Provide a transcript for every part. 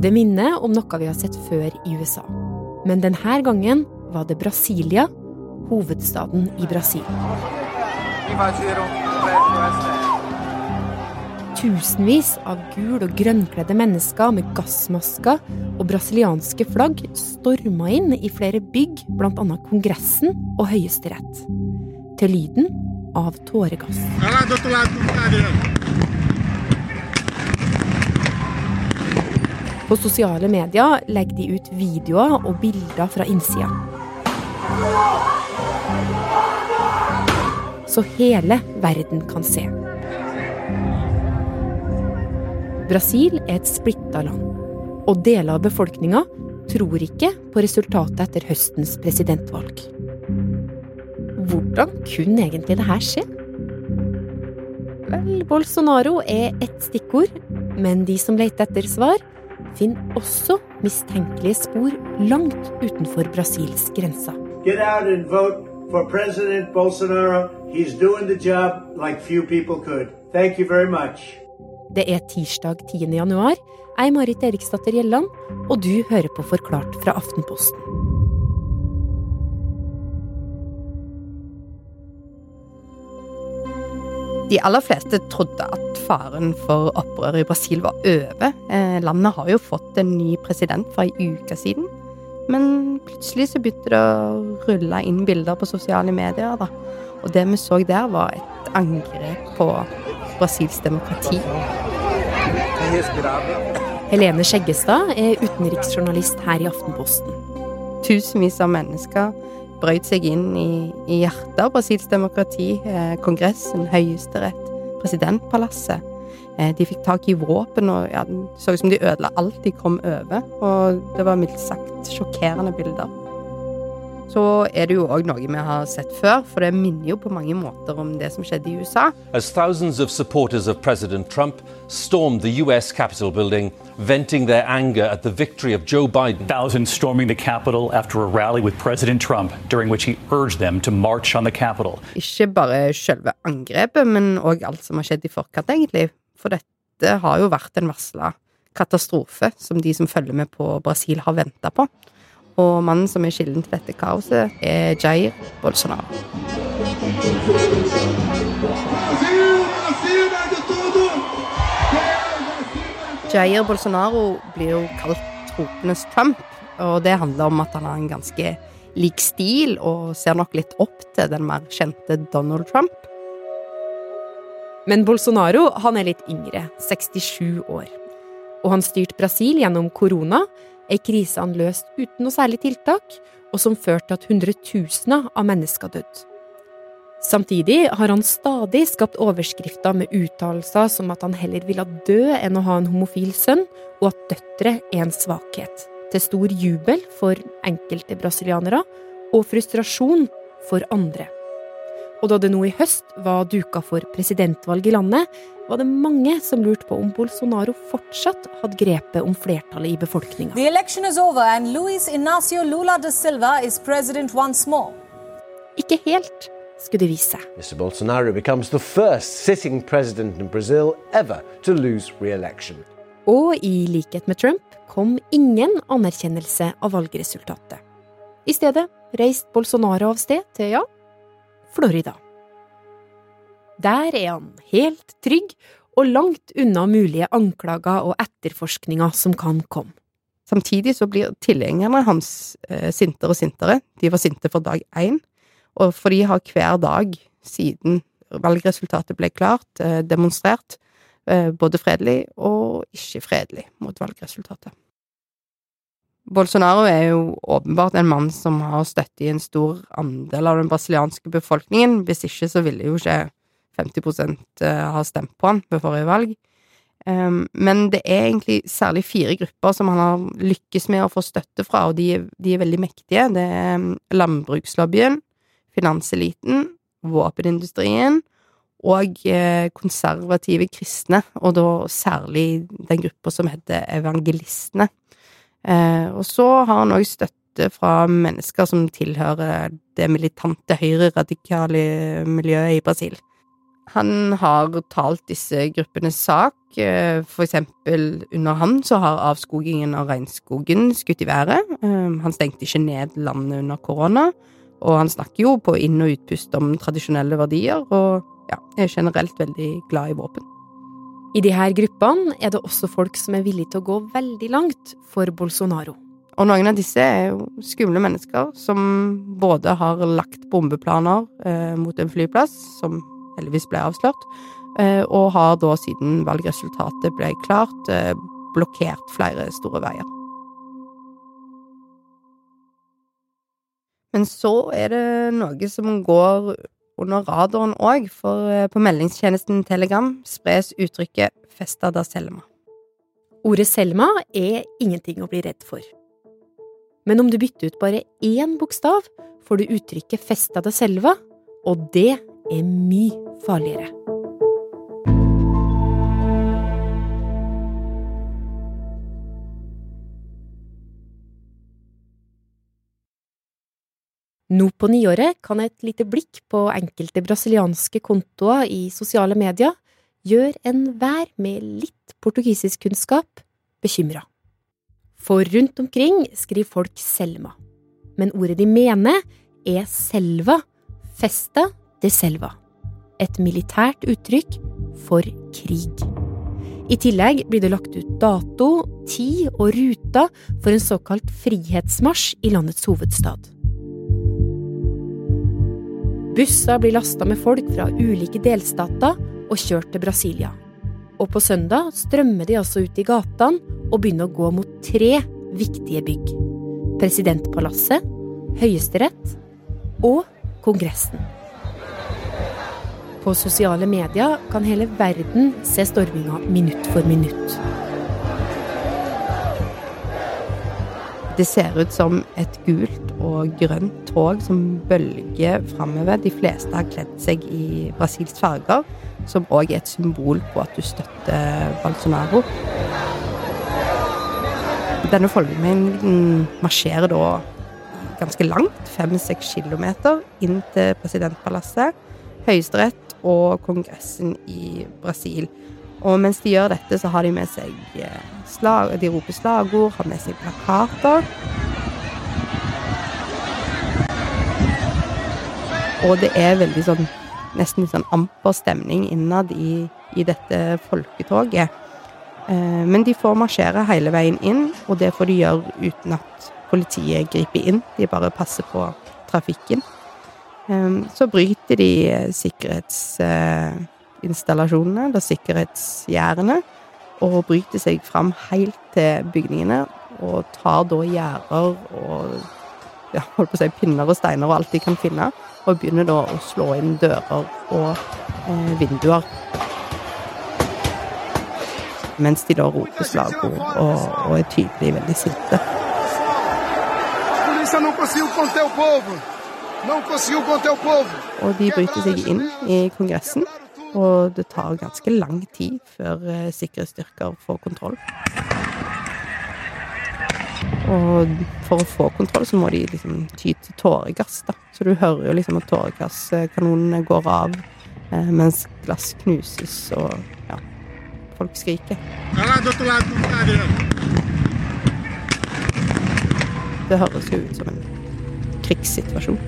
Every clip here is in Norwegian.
Det minner om noe vi har sett før i USA. Men denne gangen var det Brasilia, hovedstaden i Brasil. Tusenvis av gul- og grønnkledde mennesker med gassmasker og brasilianske flagg storma inn i flere bygg, bl.a. Kongressen og Høyesterett. Til lyden av tåregass. På sosiale medier legger de ut videoer og bilder fra innsida. Så hele verden kan se. Brasil er et splitta land, og deler av befolkninga tror ikke på resultatet etter høstens presidentvalg. Hvordan kunne egentlig det her skje? Vel, Bolsonaro er ett stikkord, men de som leter etter svar, finner også mistenkelige spor langt utenfor Brasils grenser. Get out and vote for President Bolsonaro. He's doing the job like few people could. Thank you very much. Det er tirsdag 10. januar. Jeg er Marit Eriksdatter Gjelland, og du hører på Forklart fra Aftenposten. De aller fleste trodde at faren for opprør i Brasil var over. Eh, landet har jo fått en ny president for ei uke siden. Men plutselig så begynte det å rulle inn bilder på sosiale medier. da. Og det vi så der, var et angrep på Brasils demokrati. Helene Skjeggestad er utenriksjournalist her i Aftenposten. Tusenvis av mennesker brøt seg inn i, i hjertet av Brasils demokrati. Eh, kongressen, høyesterett, presidentpalasset. Eh, de fikk tak i våpen, og ja, det så ut som de ødela alt de kom over. Og det var mildt sagt sjokkerende bilder. Så er det jo òg noe vi har sett før, for det minner jo på mange måter om det som skjedde i USA. as thousands of supporters of President Trump stormed the US Capitol building, venting their anger at the victory of Joe Biden. Thousands storming the Capitol after a rally with President Trump, during which he urged them to march on the Capitol. Ikke bare selve angrepet, men òg alt som har skjedd i forkant, egentlig. For dette har jo vært en varsla katastrofe som de som følger med på Brasil, har venta på. Og mannen som er kilden til dette kaoset, er Jair Bolsonaro. Jair Bolsonaro blir jo kalt tropenes Trump, og det handler om at han har en ganske lik stil, og ser nok litt opp til den mer kjente Donald Trump. Men Bolsonaro han er litt yngre, 67 år. Og han styrte Brasil gjennom korona, ei krise han uten noe særlig tiltak, og som førte til at hundretusener av mennesker døde. Samtidig har han stadig skapt overskrifter med uttalelser som at han heller ville dø enn å ha en homofil sønn, og at døtre er en svakhet. Til stor jubel for enkelte brasilianere, og frustrasjon for andre. Og da det nå i høst var duka for presidentvalg i landet, var det mange som lurte på om Bolsonaro fortsatt hadde grepet om flertallet i befolkninga. The election over and Luis Inacio Lula da Silva is president once more. Ikke helt, skulle det vise seg. Mr. Bolsonaro becomes the first sitting president in Brazil ever to lose. Og i likhet med Trump kom ingen anerkjennelse av valgresultatet. I stedet reiste Bolsonaro av sted til, ja, Florida. Der er han helt trygg og langt unna mulige anklager og etterforskninger som kan komme. Samtidig så blir tilhengerne hans eh, sintere og sintere. De var sinte for dag én, og for de har hver dag siden valgresultatet ble klart, eh, demonstrert, eh, både fredelig og ikke fredelig, mot valgresultatet. Bolsonaro er jo åpenbart en mann som har støtte i en stor andel av den brasilianske befolkningen. Hvis ikke så ville jo ikke 50% ha stemt på han ved forrige valg. Um, men det er egentlig særlig fire grupper som han har lykkes med å få støtte fra, og de de er veldig mektige. Det er um, landbrukslobbyen, finanseliten, våpenindustrien og eh, konservative kristne, og da særlig den gruppa som heter evangelistene. Eh, og så har han òg støtte fra mennesker som tilhører det militante høyre-radikale miljøet i Brasil. Han har talt disse gruppenes sak. Eh, for eksempel under han så har avskogingen av regnskogen skutt i været. Eh, han stengte ikke ned landet under korona, og han snakker jo på inn- og utpust om tradisjonelle verdier, og ja, er generelt veldig glad i våpen. I disse gruppene er det også folk som er villige til å gå veldig langt for Bolsonaro. Og noen av disse er jo skumle mennesker som både har lagt bombeplaner eh, mot en flyplass, som heldigvis ble avslørt, eh, og har da siden valgresultatet ble klart, eh, blokkert flere store veier. Men så er det noe som går under radaren òg, for eh, på meldingstjenesten Telegram spres uttrykket 'festa da Selma'. Ordet Selma er ingenting å bli redd for. Men om du bytter ut bare én bokstav, får du uttrykket 'festa da Selva', og det er mye farligere. Nå på nyåret kan et lite blikk på enkelte brasilianske kontoer i sosiale medier gjøre enhver med litt portugisiskkunnskap bekymra. For rundt omkring skriver folk Selma, men ordet de mener er selva, festa de selva, et militært uttrykk for krig. I tillegg blir det lagt ut dato, tid og ruter for en såkalt frihetsmarsj i landets hovedstad. Busser blir lasta med folk fra ulike delstater og kjørt til Brasilia. Og på søndag strømmer de altså ut i gatene og begynner å gå mot tre viktige bygg. Presidentpalasset, Høyesterett og Kongressen. På sosiale medier kan hele verden se storminga minutt for minutt. Det ser ut som et gult og grønt tog som bølger framover. De fleste har kledd seg i Brasils farger, som òg er et symbol på at du støtter Bolsonaro. Denne folkemengden marsjerer da ganske langt, fem-seks kilometer, inn til presidentpalasset, Høyesterett og Kongressen i Brasil. Og mens de gjør dette, så har de med seg eh, slag, De roper slagord, har med seg plakater. Og det er veldig sånn Nesten litt sånn amper stemning innad i, i dette folketoget. Eh, men de får marsjere hele veien inn, og det får de gjøre uten at politiet griper inn. De bare passer på trafikken. Eh, så bryter de sikkerhets... installasjonene, da sikkerhetsgjerdene, og bryter seg fram helt til bygningene, og tar da gjerder og ja, holdt på å si pinner og steiner og alt de kan finne, og begynner da å slå inn dører og eh, vinduer. Mens de da roper slagord og, og er tydelig veldig sinte. Og de bryter seg inn i Kongressen og det tar ganske lang tid før eh, sikkerhetsstyrker får kontroll. Og for å få kontroll så må de liksom ty til tåregass, da. Så du hører jo liksom at tåregasskanonene går av eh, mens glass knuses og ja, folk skriker. Det høres jo ut som en krigssituasjon.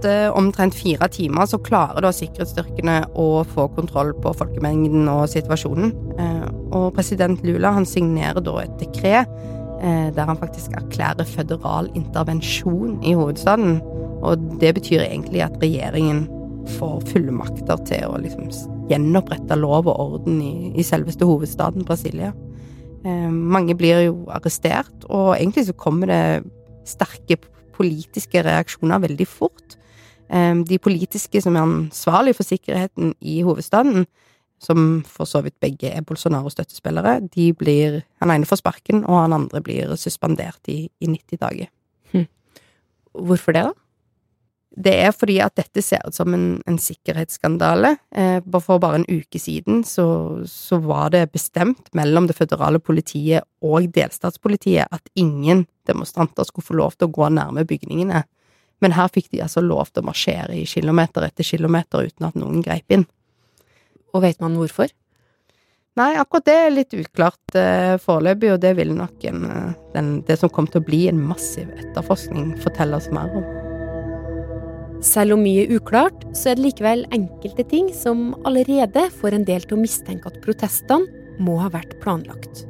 Etter omtrent fire timer så klarer da sikkerhetsstyrkene å få kontroll på folkemengden og situasjonen. Eh, og president Lula han signerer da et dekret eh, der han faktisk erklærer føderal intervensjon i hovedstaden. Og det betyr egentlig at regjeringen får fullmakter til å liksom gjenopprette lov og orden i, i selveste hovedstaden Brasilia. Eh, mange blir jo arrestert, og egentlig så kommer det sterke politiske reaksjoner veldig fort. De politiske som er ansvarlig for sikkerheten i hovedstaden, som for så vidt begge er Bolsonaro-støttespillere, de blir Han ene får sparken, og han andre blir suspendert i, i 90 dager. Hm. Hvorfor det, da? Det er fordi at dette ser ut som en, en sikkerhetsskandale. Eh, for bare en uke siden så, så, var det bestemt mellom det føderale politiet og delstatspolitiet at ingen demonstranter skulle få lov til å gå nærme bygningene Men her fikk de altså lov til å marsjere i kilometer etter kilometer uten at noen greip inn. Og vet man hvorfor? Nei, akkurat det er litt uklart eh, foreløpig, og det vil nok en, eh, den, det som kommer til å bli en massiv etterforskning, fortelle oss mer om. Selv om mye er uklart, så er det likevel enkelte ting som allerede får en del til å mistenke at protestene må ha vært planlagt.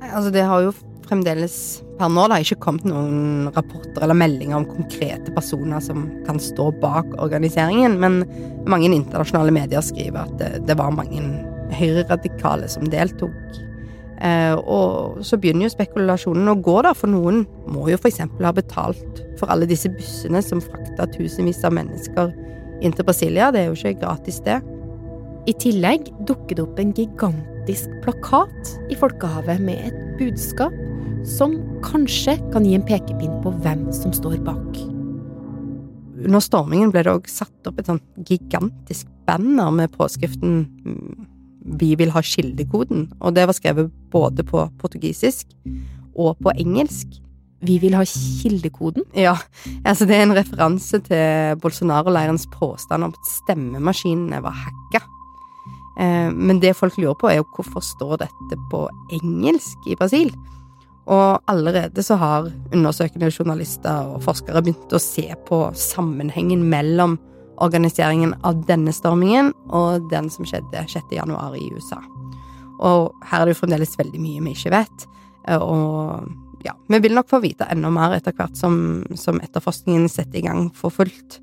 Altså, det har jo fremdeles per nå har det ikke kommet noen rapporter eller meldinger om konkrete personer som kan stå bak organiseringen, men mange internasjonale medier skriver at det, var mange høyreradikale som deltok. Eh, og så begynner jo spekulasjonen å gå, da, for noen må jo f.eks. ha betalt for alle disse bussene som frakta tusenvis av mennesker inn til Brasilia. Det er jo ikke gratis, det. I tillegg dukker det opp en gigantisk plakat i Folkehavet med et budskap som kanskje kan gi en pekepinn på hvem som står bak. Under stormingen ble det òg satt opp et sånt gigantisk banner med påskriften mm, 'Vi vil ha kildekoden', og det var skrevet både på portugisisk og på engelsk. Vi vil ha kildekoden. Ja, altså det er en referanse til Bolsonaro-leirens påstand om at stemmemaskinene var hacka. Eh, men det folk lurer på, er jo hvorfor står dette på engelsk i Brasil? Og allerede så har undersøkende journalister og forskere begynt å se på sammenhengen mellom organiseringen av denne stormingen og den som skjedde 6. januar i USA. Og her er det jo fremdeles veldig mye vi ikke vet. eh, Og ja, vi vil nok få vite enda mer etter hvert som, som etterforskningen setter i gang for fullt.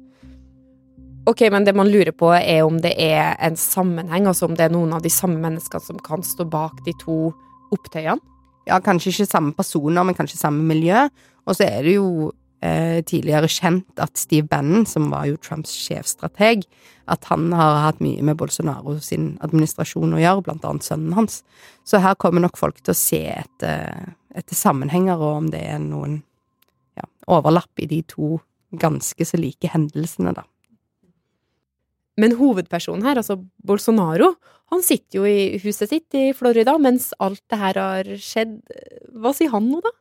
Ok, men det man lurer på er om det er en sammenheng, altså om det er noen av de samme menneskene som kan stå bak de to opptøyene? Ja, kanskje ikke samme personer, men kanskje samme miljø. Og så er det jo eh, tidligere kjent at Steve Bannon, som var jo Trumps sjefstrateg, at han har hatt mye med Bolsonaro sin administrasjon å gjøre, blant annet sønnen hans. Så her kommer nok folk til å se etter, etter sammenhenger, og om det er noen ja, overlapp i de to ganske så like hendelsene, da. Men hovedpersonen her, altså Bolsonaro, han sitter jo i huset sitt i Florida mens alt det her har skjedd. Hva sier han nå, da?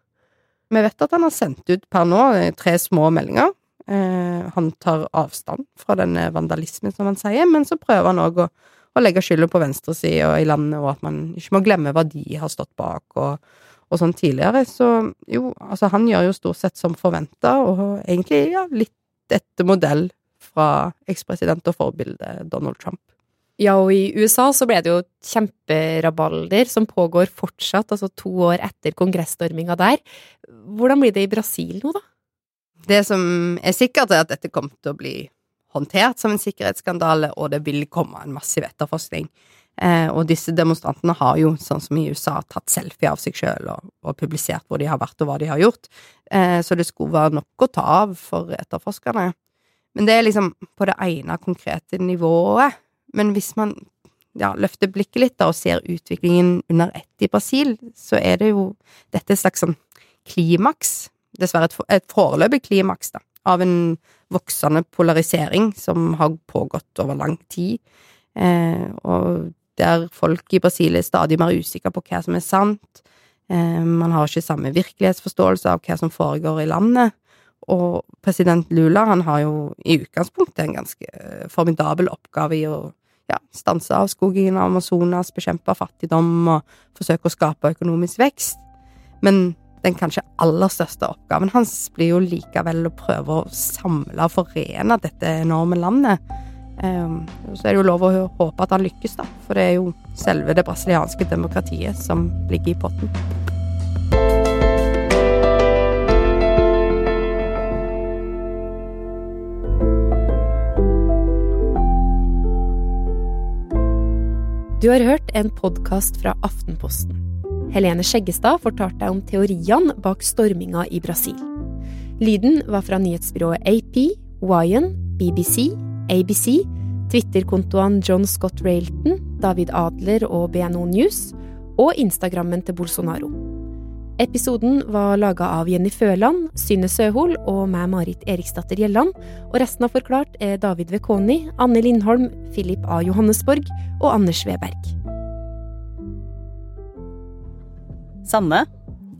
Vi vet at han har sendt ut per nå eh, tre små meldinger. Eh, han tar avstand fra denne vandalismen, som han sier, men så prøver han òg å, å legge skylda på venstresida i landet, og at man ikke må glemme hva de har stått bak, og, og sånn tidligere. Så jo, altså han gjør jo stort sett som forventa, og egentlig ja, litt etter modell fra ekspresident og forbilde Donald Trump. Ja, og i USA så ble det jo kjemperabalder som pågår fortsatt, altså to år etter kongressstorminga der. Hvordan blir det i Brasil nå, da? Det som er sikkert, er at dette kommer til å bli håndtert som en sikkerhetsskandale, og det vil komme en massiv etterforskning. Eh, og disse demonstrantene har jo, sånn som i USA, tatt selfie av seg sjøl og, og, publisert hvor de har vært og hva de har gjort, eh, så det skulle være nok å ta av for etterforskerne. Men det er liksom på det ene konkrete nivået. Men hvis man ja, løfter blikket litt da, og ser utviklingen under ett i Brasil, så er det jo dette et slags sånn klimaks, dessverre et, et foreløpig klimaks, da, av en voksende polarisering som har pågått over lang tid, eh, og der folk i Brasil er stadig mer usikre på hva som er sant. Eh, man har ikke samme virkelighetsforståelse av hva som foregår i landet. Og president Lula han har jo i utgangspunktet en ganske formidabel oppgave i å ja, stanse avskogingen av Amazonas, bekjempe fattigdom og forsøke å skape økonomisk vekst. Men den kanskje aller største oppgaven hans blir jo likevel å prøve å samle og forene dette enorme landet. Um, så er det jo lov å håpe at han lykkes, da, for det er jo selve det brasilianske demokratiet som ligger i potten. Du har hørt en podkast fra Aftenposten. Helene Skjeggestad fortalte deg om teoriene bak storminga i Brasil. Lyden var fra nyhetsbyrået AP, Wyan, BBC, ABC, Twitter-kontoene John Scott Railton, David Adler og BNO News, og Instagrammen til Bolsonaro. Episoden var laga av Jenny Føland, Synne Søhol og meg, Marit Eriksdatter Gjelland, og resten av Forklart er David Vekoni, Anne Lindholm, Philip A. Johannesborg og Anders Weberg. Sanne?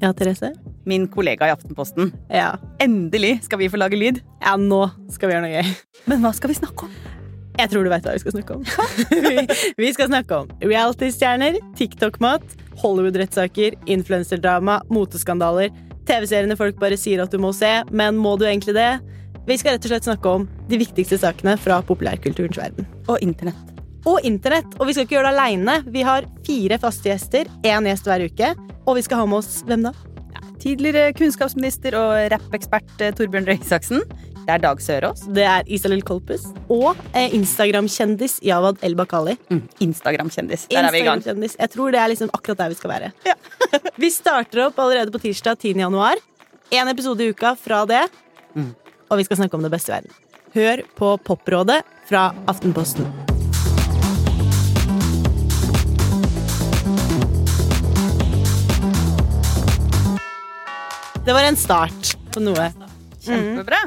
Ja, Therese? min kollega i Aftenposten. Ja. Endelig skal vi få lage lyd. ja, nå skal vi gjøre noe gøy. Men hva skal vi snakke om? Jeg tror du vet hva vi skal snakke om. vi, vi skal snakke om realitystjerner, TikTok-mat, Hollywood-rettssaker, influenserdrama, moteskandaler, TV-seriene folk bare sier at du må se, men må du egentlig det? Vi skal rett og slett snakke om de viktigste sakene fra populærkulturens verden. Og internett. Og internett. Og vi skal ikke gjøre det aleine. Vi har fire faste gjester, én gjest hver uke. Og vi skal ha med oss hvem da? Tidligere kunnskapsminister og rappekspert eh, Torbjørn Røe Isaksen. Det er Dag Sørås. Det er Isalill Kolpus. Og eh, Instagram-kjendis Jawad El Bakali. Mm, Instagram-kjendis. Der er vi i gang. Jeg tror det er liksom akkurat der vi skal være. vi starter opp allerede på tirsdag 10. januar. Én episode i uka fra det. Mm. Og vi skal snakke om det beste i verden. Hør på Poprådet fra Aftenposten. Det var en start på noe. Kjempebra.